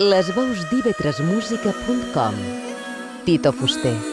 Les veus d'ivetresmusica.com Tito Fuster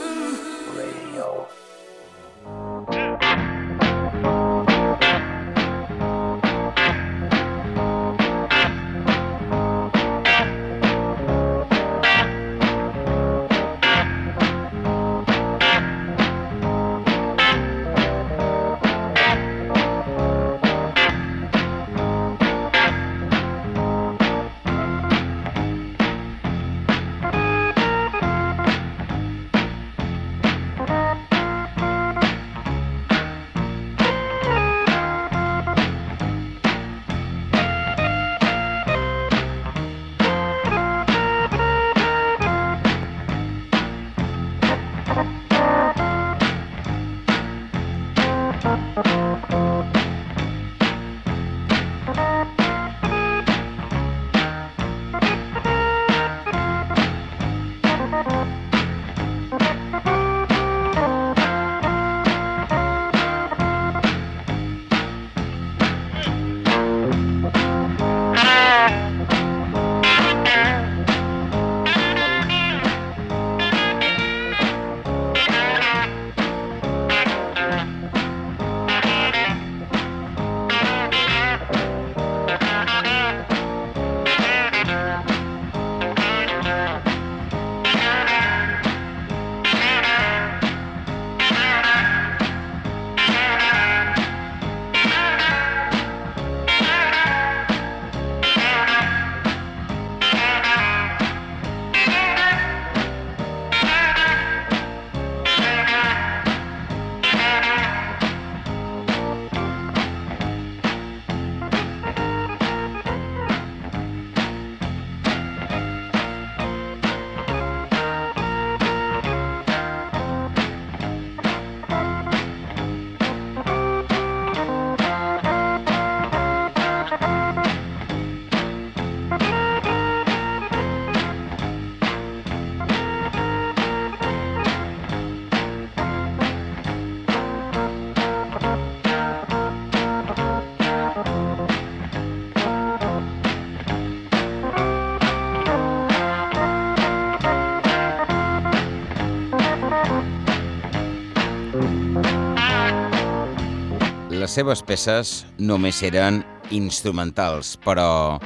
Les seves peces només eren instrumentals, però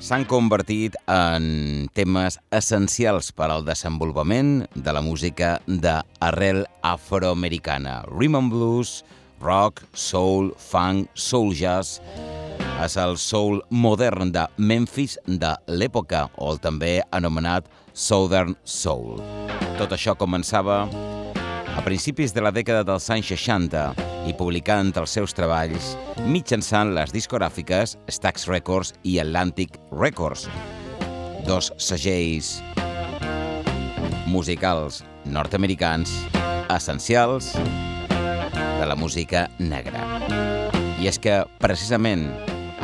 s'han convertit en temes essencials per al desenvolupament de la música d'arrel afroamericana. Rhythm and blues, rock, soul, funk, soul jazz... És el soul modern de Memphis de l'època, o el també anomenat Southern Soul. Tot això començava a principis de la dècada dels anys 60 i publicant els seus treballs mitjançant les discogràfiques Stax Records i Atlantic Records, dos segells musicals nord-americans essencials de la música negra. I és que, precisament,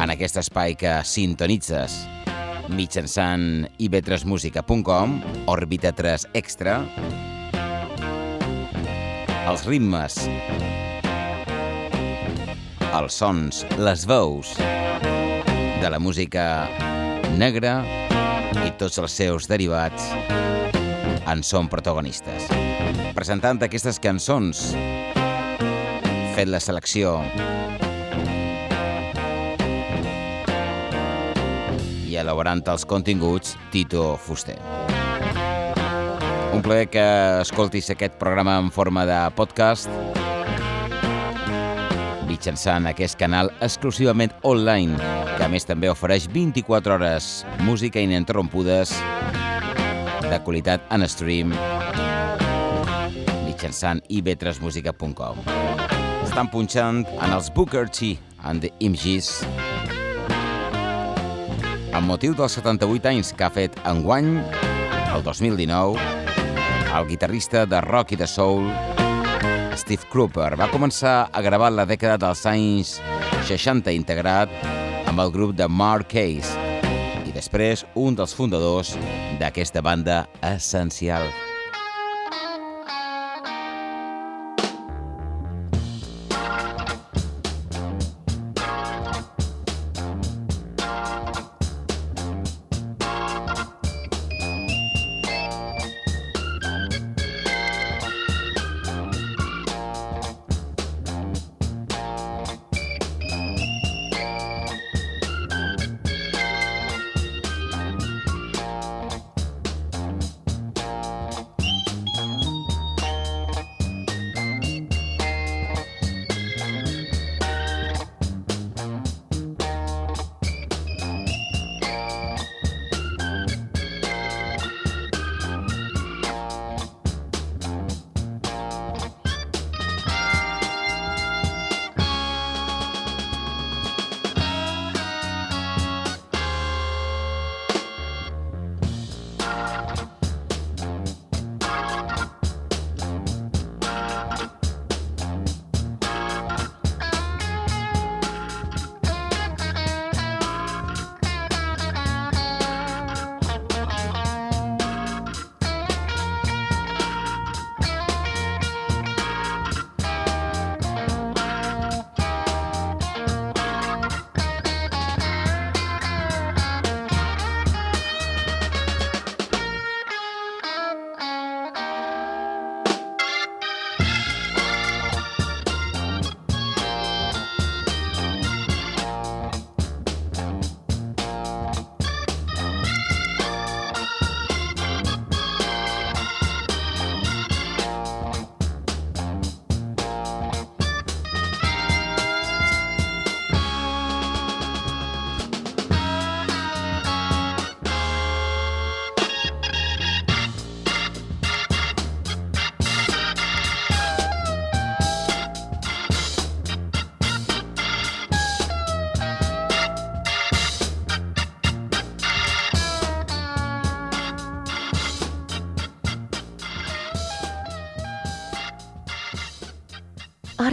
en aquest espai que sintonitzes mitjançant ib3musica.com, Orbita 3 Extra, els ritmes, els sons, les veus de la música negra i tots els seus derivats en són protagonistes. Presentant aquestes cançons, fet la selecció i elaborant els continguts Tito Fuster. Un plaer que escoltis aquest programa en forma de podcast mitjançant aquest canal exclusivament online, que a més també ofereix 24 hores música ininterrompudes de qualitat en stream mitjançant ib3musica.com. Estan punxant en els Booker T and the Images amb motiu dels 78 anys que ha fet enguany, el 2019, el guitarrista de rock i de soul, Steve Cropper, va començar a gravar la dècada dels anys 60 integrat amb el grup de Mark Case i després un dels fundadors d'aquesta banda essencial.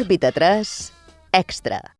Òrbita 3 Extra.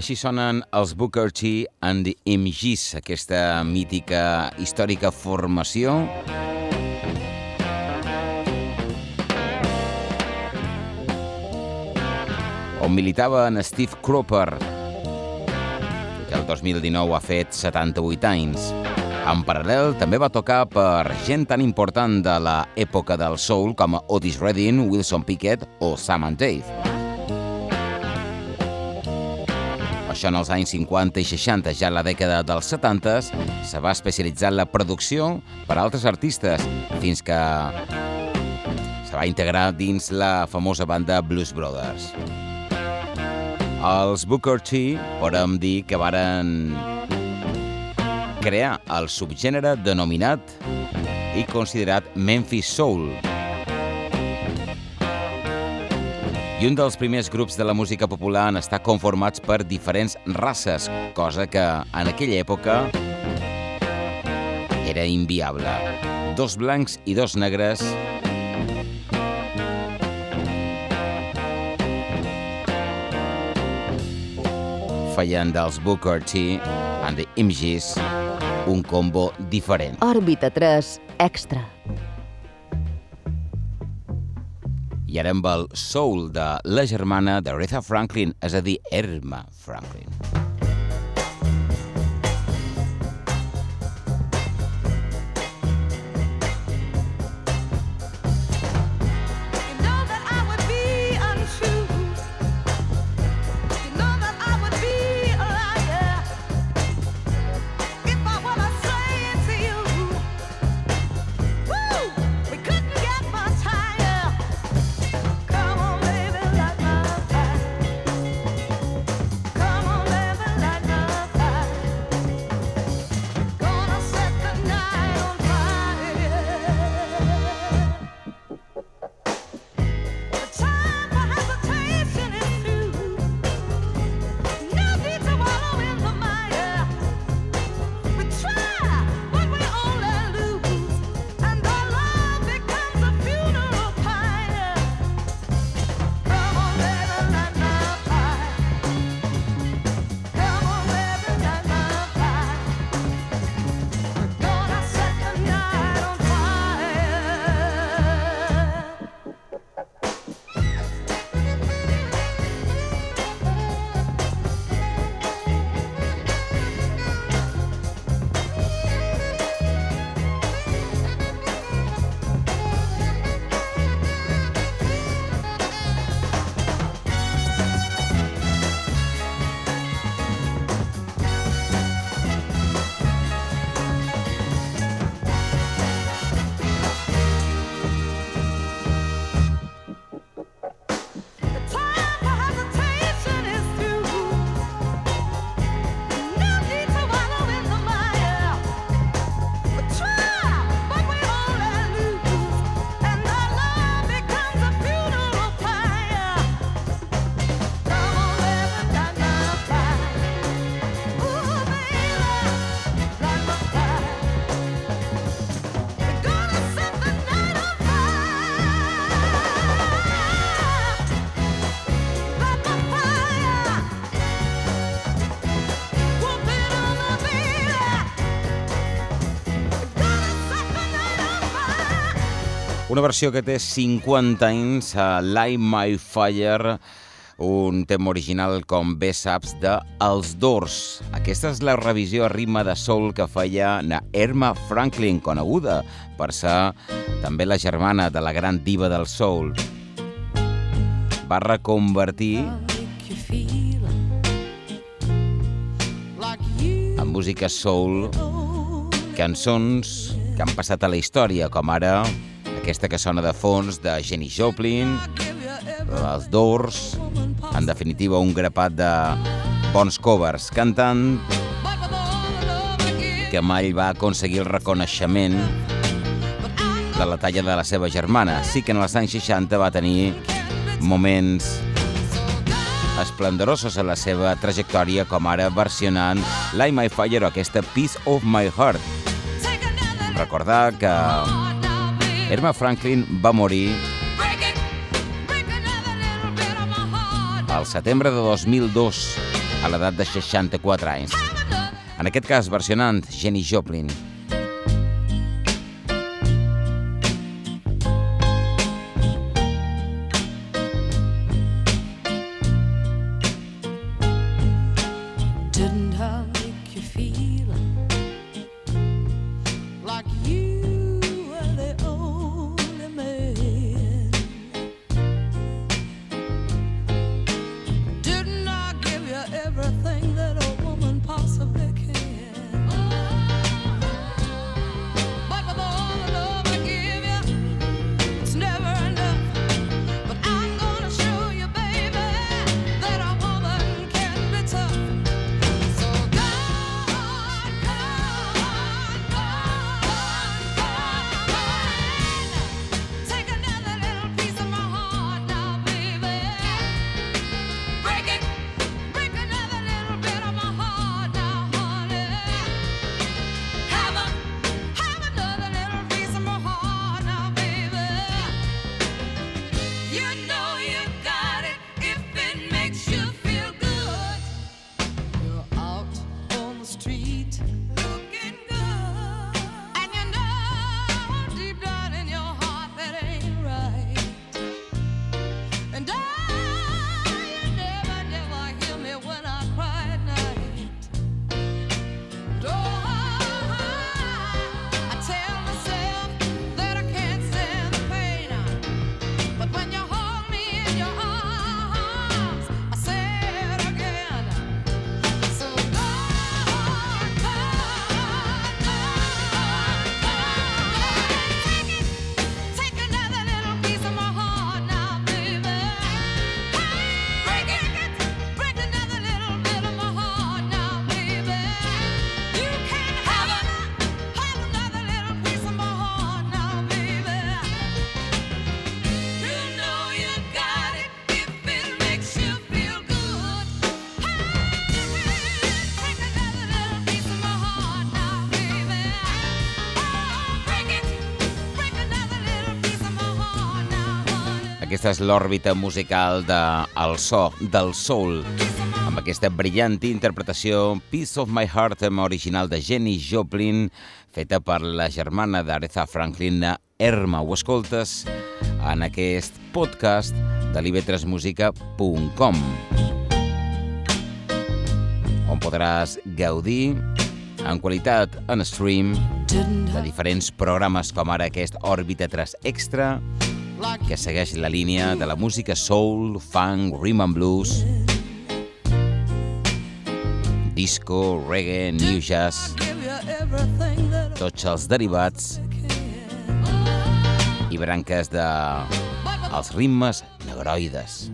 Així sonen els Booker T and the MGs, aquesta mítica històrica formació on militava en Steve Cropper, que el 2019 ha fet 78 anys. En paral·lel, també va tocar per gent tan important de l'època del soul com Otis Redding, Wilson Pickett o Sam and Dave. Això en els anys 50 i 60, ja en la dècada dels 70, se va especialitzar en la producció per a altres artistes, fins que se va integrar dins la famosa banda Blues Brothers. Els Booker T, podem dir que varen crear el subgènere denominat i considerat Memphis Soul. I un dels primers grups de la música popular en estar conformats per diferents races, cosa que en aquella època era inviable. Dos blancs i dos negres feien dels Booker T and the Images un combo diferent. Òrbita 3 Extra. I ara amb el soul de la germana d'Aretha Franklin, és a dir, Erma Franklin. Una versió que té 50 anys a Light My Fire, un tema original com bé saps de Els Doors. Aquesta és la revisió a ritme de soul que feia na Erma Franklin, coneguda per ser també la germana de la gran diva del soul. Va reconvertir en música soul cançons que han passat a la història, com ara aquesta que sona de fons de Jenny Joplin, els Doors, en definitiva un grapat de bons covers, cantant que mai va aconseguir el reconeixement de la talla de la seva germana. Sí que en els anys 60 va tenir moments esplendorosos en la seva trajectòria, com ara versionant Light My Fire o aquesta Piece of My Heart, recordar que Irma Franklin va morir al setembre de 2002 a l'edat de 64 anys. En aquest cas, versionant Jenny Joplin. Aquesta és l'òrbita musical de El so del soul, amb aquesta brillant interpretació Piece of My Heart, original de Jenny Joplin, feta per la germana d'Aretha Franklin, Erma. Ho escoltes en aquest podcast de livetresmusica.com on podràs gaudir en qualitat en stream de diferents programes com ara aquest Òrbita 3 Extra, que segueix la línia de la música soul, funk, rhythm and blues, disco, reggae, new jazz, tots els derivats i branques de els ritmes negroides.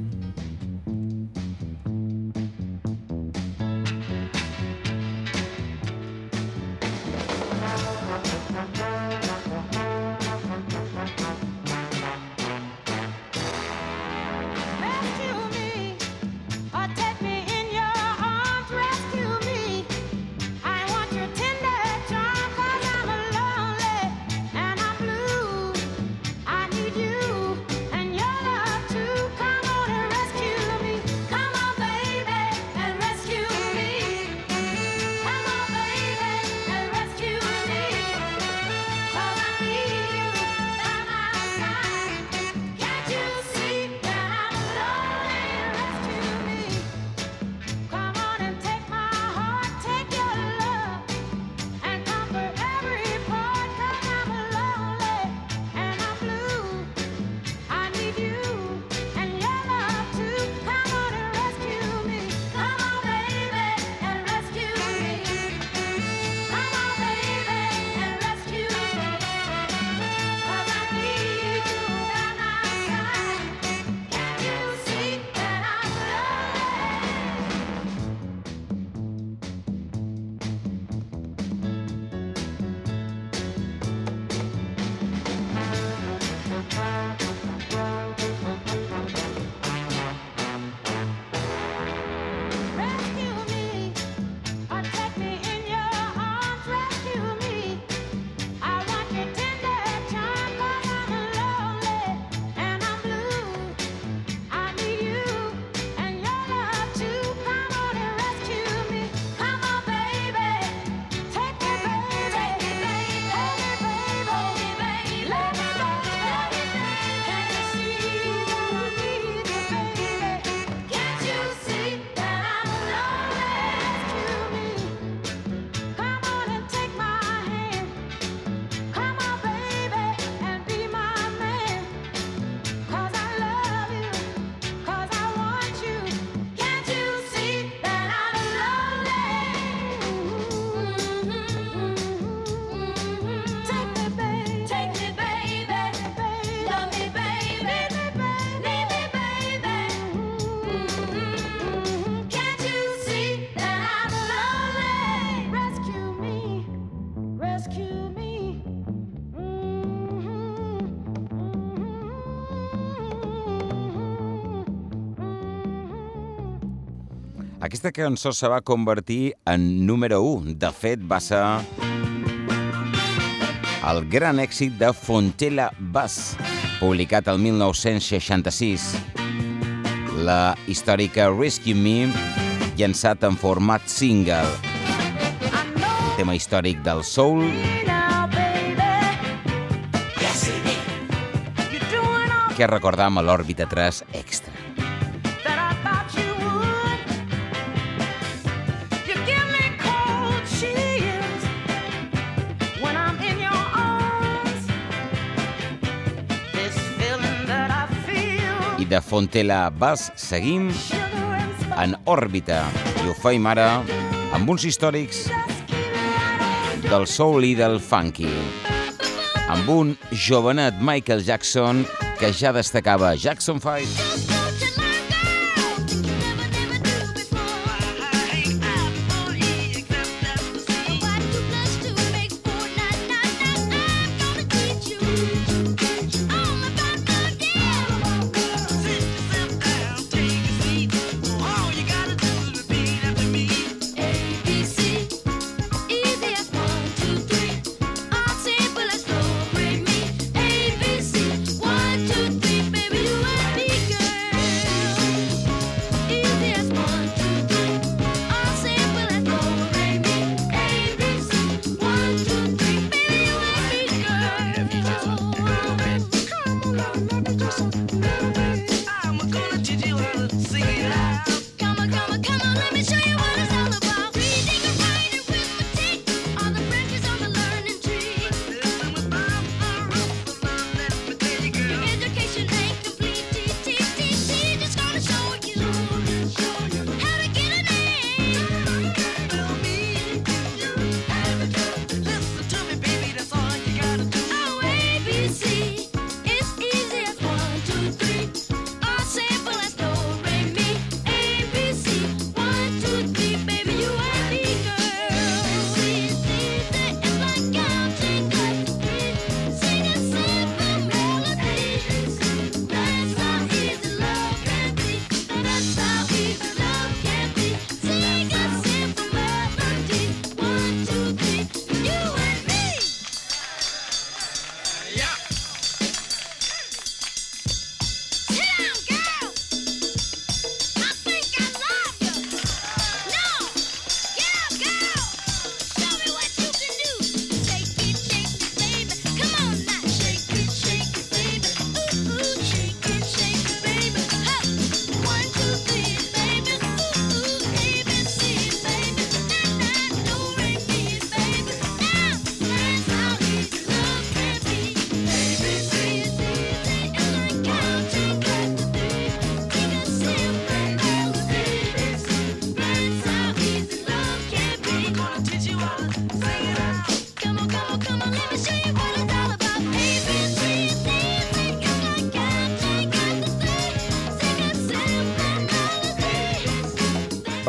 Aquesta cançó se va convertir en número 1. De fet, va ser el gran èxit de Fontella Bass, publicat el 1966. La històrica Rescue Me, llançat en format single. Tema històric del soul, que recordam a l'òrbita 3 extra. De Fontela Bass seguim en òrbita i ho faim ara amb uns històrics del soul i del funky amb un jovenet Michael Jackson que ja destacava Jackson 5.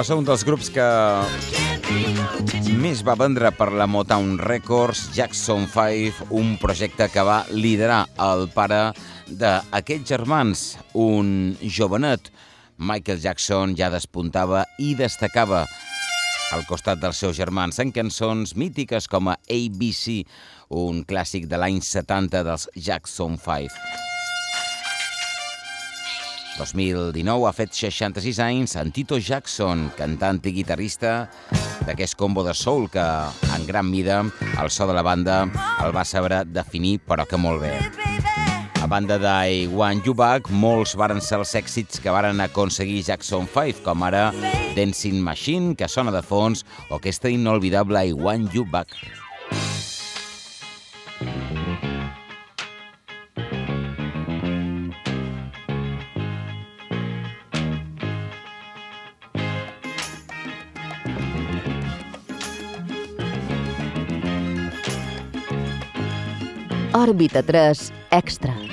Ser un dels grups que més va vendre per la Motown Records, Jackson 5, un projecte que va liderar el pare d'aquests germans, un jovenet. Michael Jackson ja despuntava i destacava al costat dels seus germans en cançons mítiques com a ABC, un clàssic de l'any 70 dels Jackson 5. 2019 ha fet 66 anys en Tito Jackson, cantant i guitarrista d'aquest combo de soul que, en gran mida, el so de la banda el va saber definir, però que molt bé. A banda d'I Want You Back, molts varen ser els èxits que varen aconseguir Jackson 5, com ara Dancing Machine, que sona de fons, o aquesta inolvidable I Want You Back. Òrbita 3 Extra.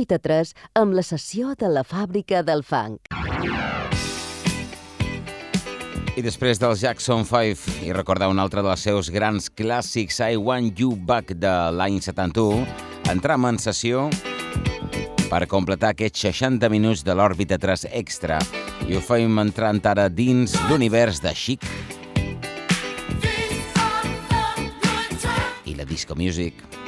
Òrbita 3 amb la sessió de la fàbrica del funk. I després del Jackson 5 i recordar un altre dels seus grans clàssics I Want You Back de l'any 71, entram en sessió per completar aquests 60 minuts de l'òrbita 3 extra i ho fem entrant ara dins l'univers de Chic i la disco music.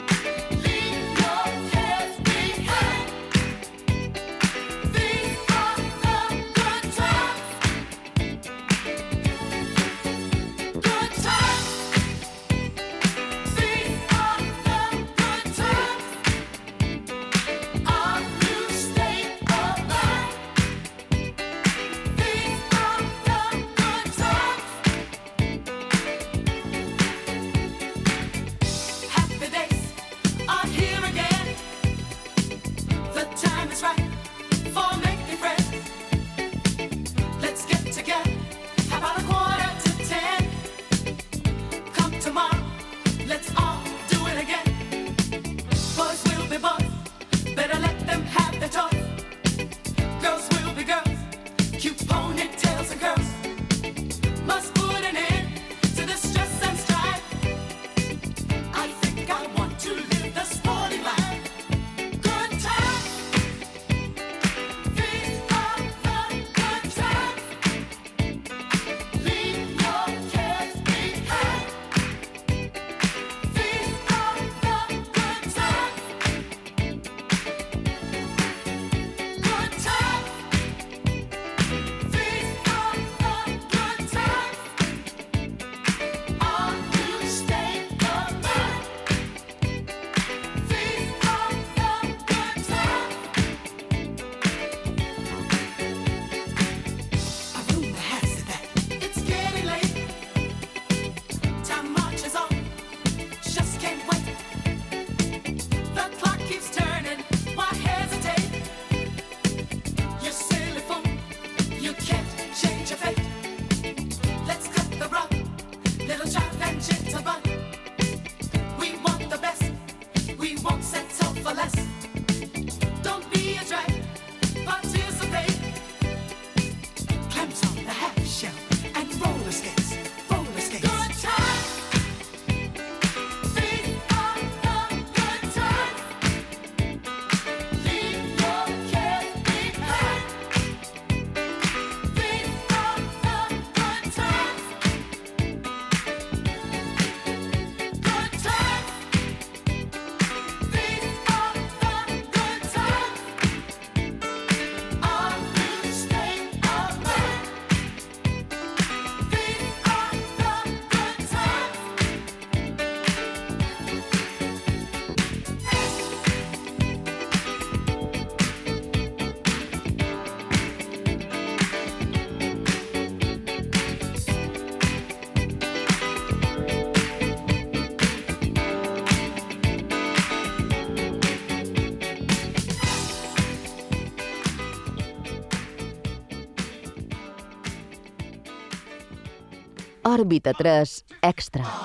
Òrbita 3 Extra.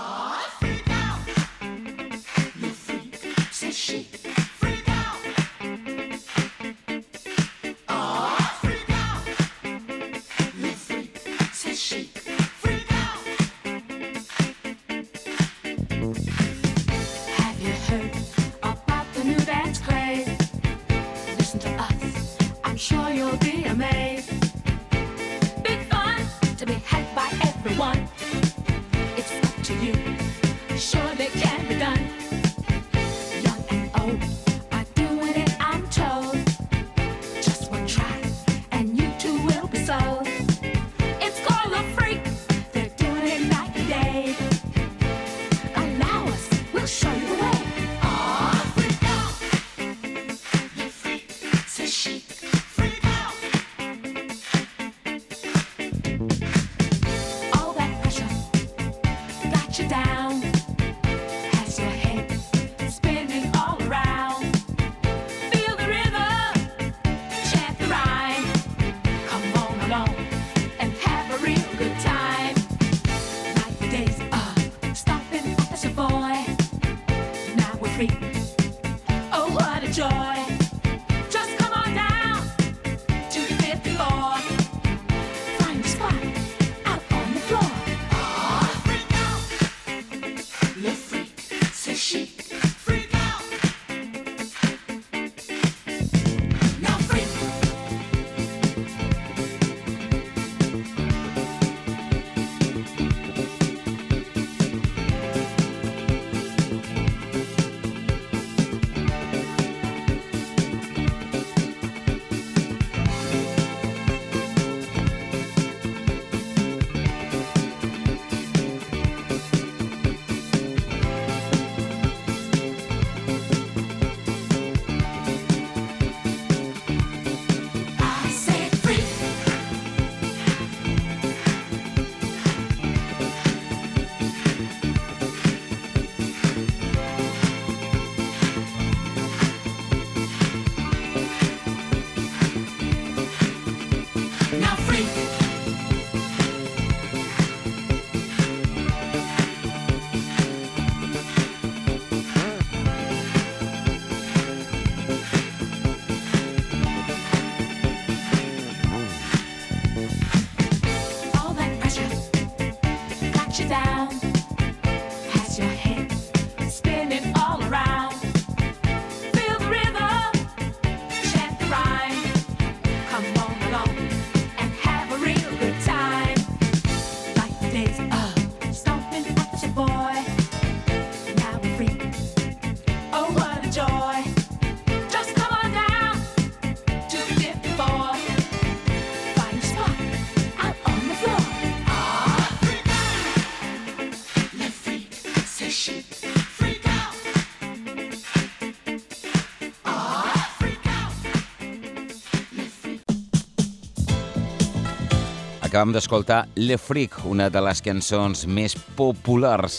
Acabem d'escoltar Le Freak, una de les cançons més populars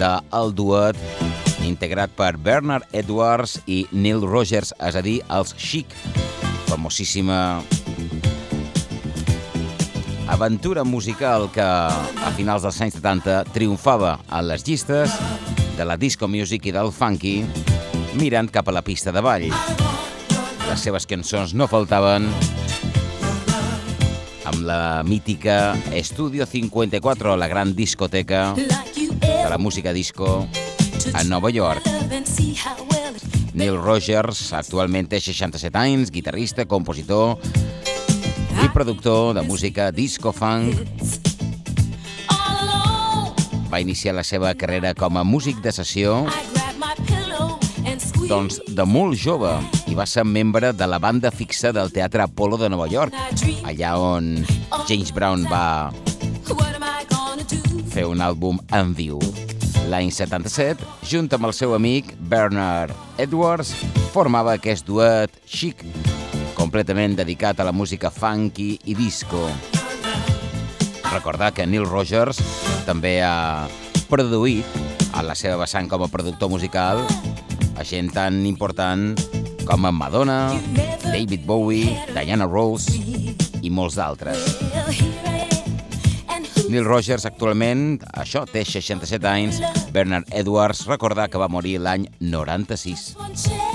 del duet integrat per Bernard Edwards i Neil Rogers, és a dir, els Chic, famosíssima aventura musical que a finals dels anys 70 triomfava a les llistes de la disco music i del funky mirant cap a la pista de ball. Les seves cançons no faltaven amb la mítica Estudio 54, la gran discoteca de la música disco a Nova York. Neil Rogers actualment té 67 anys, guitarrista, compositor i productor de música disco-funk. Va iniciar la seva carrera com a músic de sessió doncs de molt jove va ser membre de la banda fixa del Teatre Apollo de Nova York, allà on James Brown va fer un àlbum en viu. L'any 77, junt amb el seu amic Bernard Edwards, formava aquest duet chic, completament dedicat a la música funky i disco. Recordar que Neil Rogers també ha produït a la seva vessant com a productor musical a gent tan important com en Madonna, David Bowie, Diana Rose i molts d'altres. Neil Rogers actualment, això, té 67 anys. Bernard Edwards, recordar que va morir l'any 96.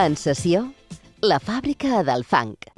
En sessió, la fàbrica del funk.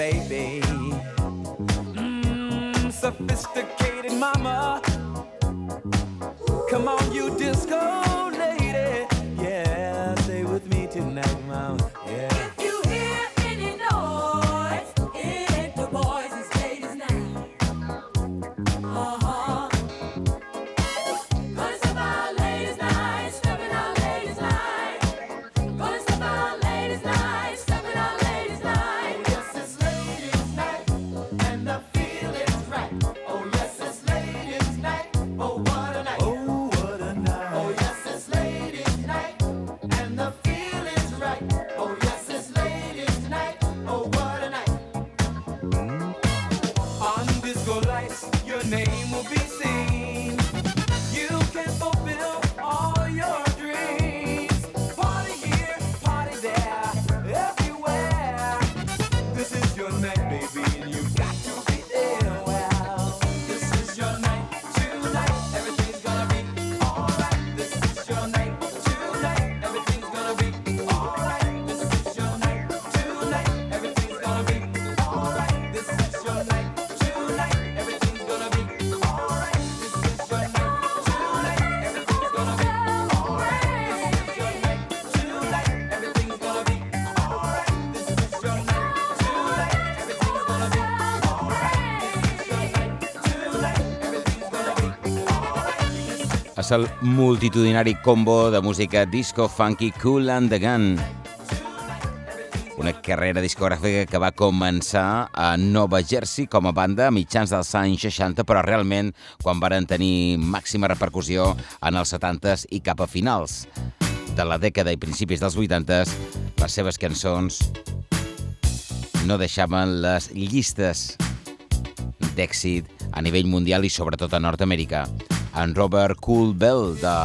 baby. el multitudinari combo de música disco funky Cool and the Gun. Una carrera discogràfica que va començar a Nova Jersey com a banda a mitjans dels anys 60, però realment quan varen tenir màxima repercussió en els 70s i cap a finals de la dècada i principis dels 80s, les seves cançons no deixaven les llistes d'èxit a nivell mundial i sobretot a Nord-Amèrica en Robert Cool Bell de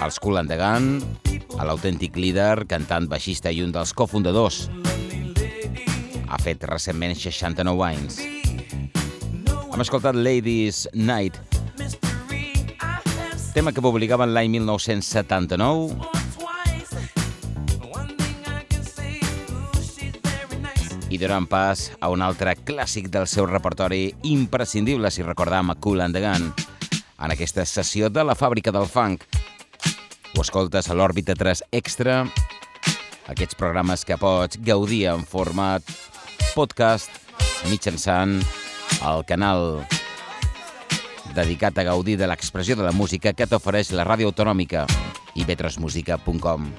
els Cool and the Gun, l'autèntic líder, cantant, baixista i un dels cofundadors. Ha fet recentment 69 anys. Hem escoltat Ladies Night, tema que publicaven l'any 1979 donant pas a un altre clàssic del seu repertori imprescindible, si recordam, a Cool and the Gun, en aquesta sessió de la fàbrica del funk. Ho escoltes a l'Òrbita 3 Extra, aquests programes que pots gaudir en format podcast mitjançant el canal dedicat a gaudir de l'expressió de la música que t'ofereix la ràdio autonòmica i ivetrosmusica.com.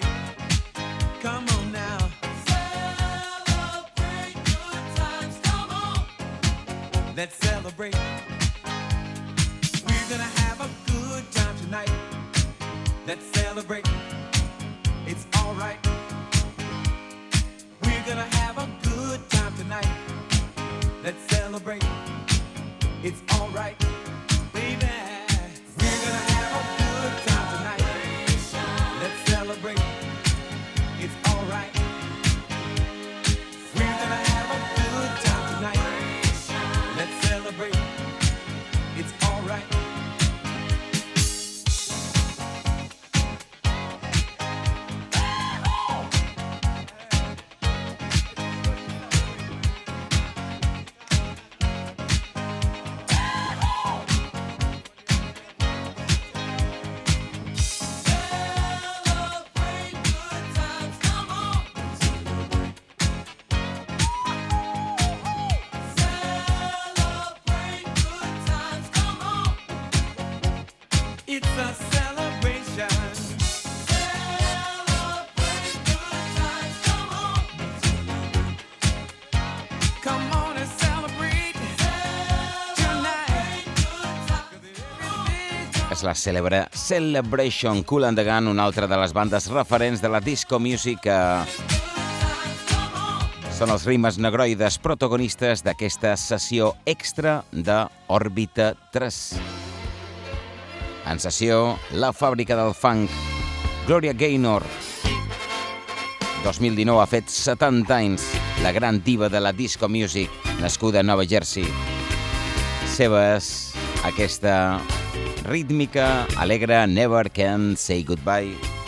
celebrate. La cèlebre Celebration Cool and the Gun, una altra de les bandes referents de la disco music que són els rimes negroides protagonistes d'aquesta sessió extra de Òrbita 3. En sessió, la fàbrica del funk, Gloria Gaynor. 2019 ha fet 70 anys, la gran diva de la disco music, nascuda a Nova Jersey. Seves, aquesta rítmica, alegre, Never Can Say Goodbye.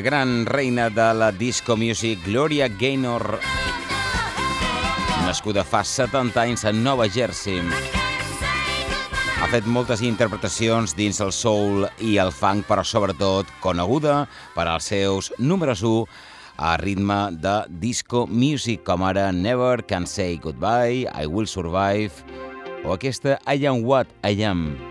La gran reina de la disco music, Gloria Gaynor, nascuda fa 70 anys a Nova Jersey. Ha fet moltes interpretacions dins el soul i el funk, però sobretot coneguda per als seus números 1 a ritme de disco music, com ara Never Can Say Goodbye, I Will Survive, o aquesta I Am What I Am.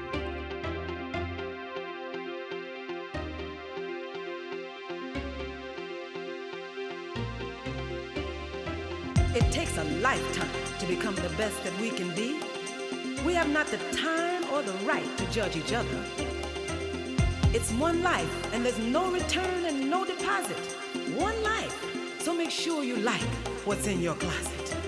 The right to judge each other. It's one life, and there's no return and no deposit. One life. So make sure you like what's in your closet.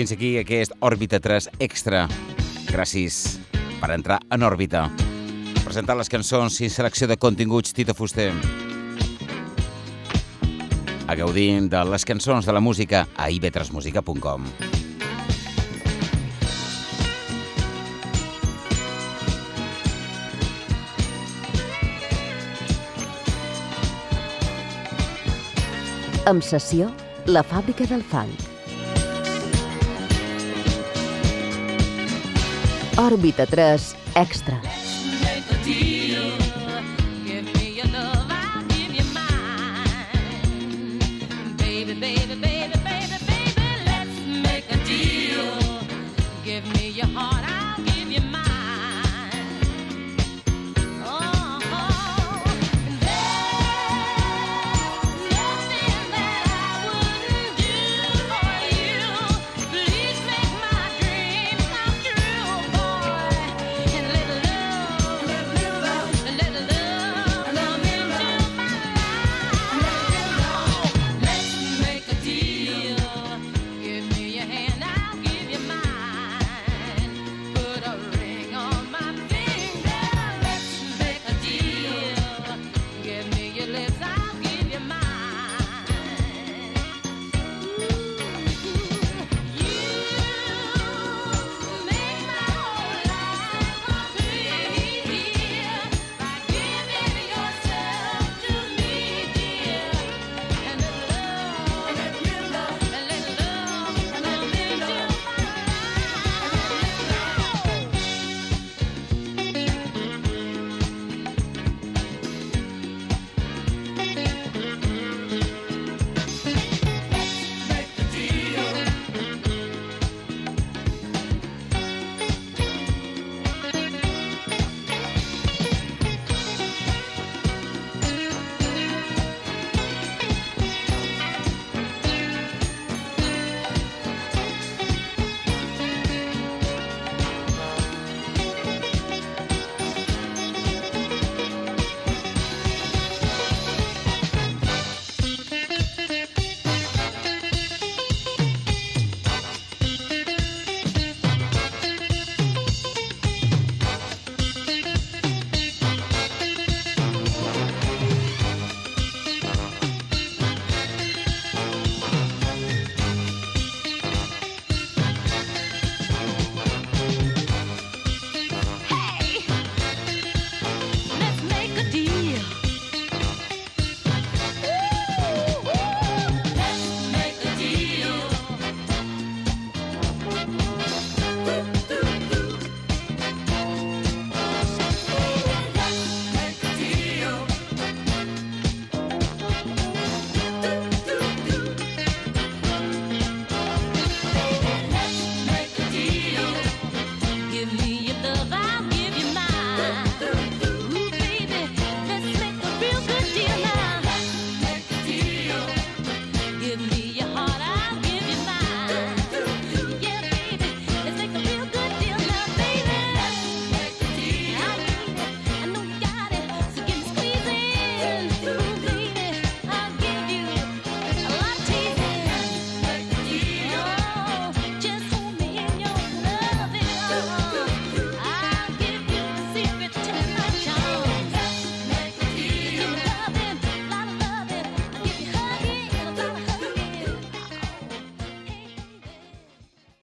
Fins aquí aquest Òrbita 3 Extra. Gràcies per entrar en òrbita. Presentar les cançons i selecció de continguts Tito Fuster. A gaudir de les cançons de la música a ivetresmusica.com. Amb sessió, la fàbrica del fang. Òrbita 3 Extra.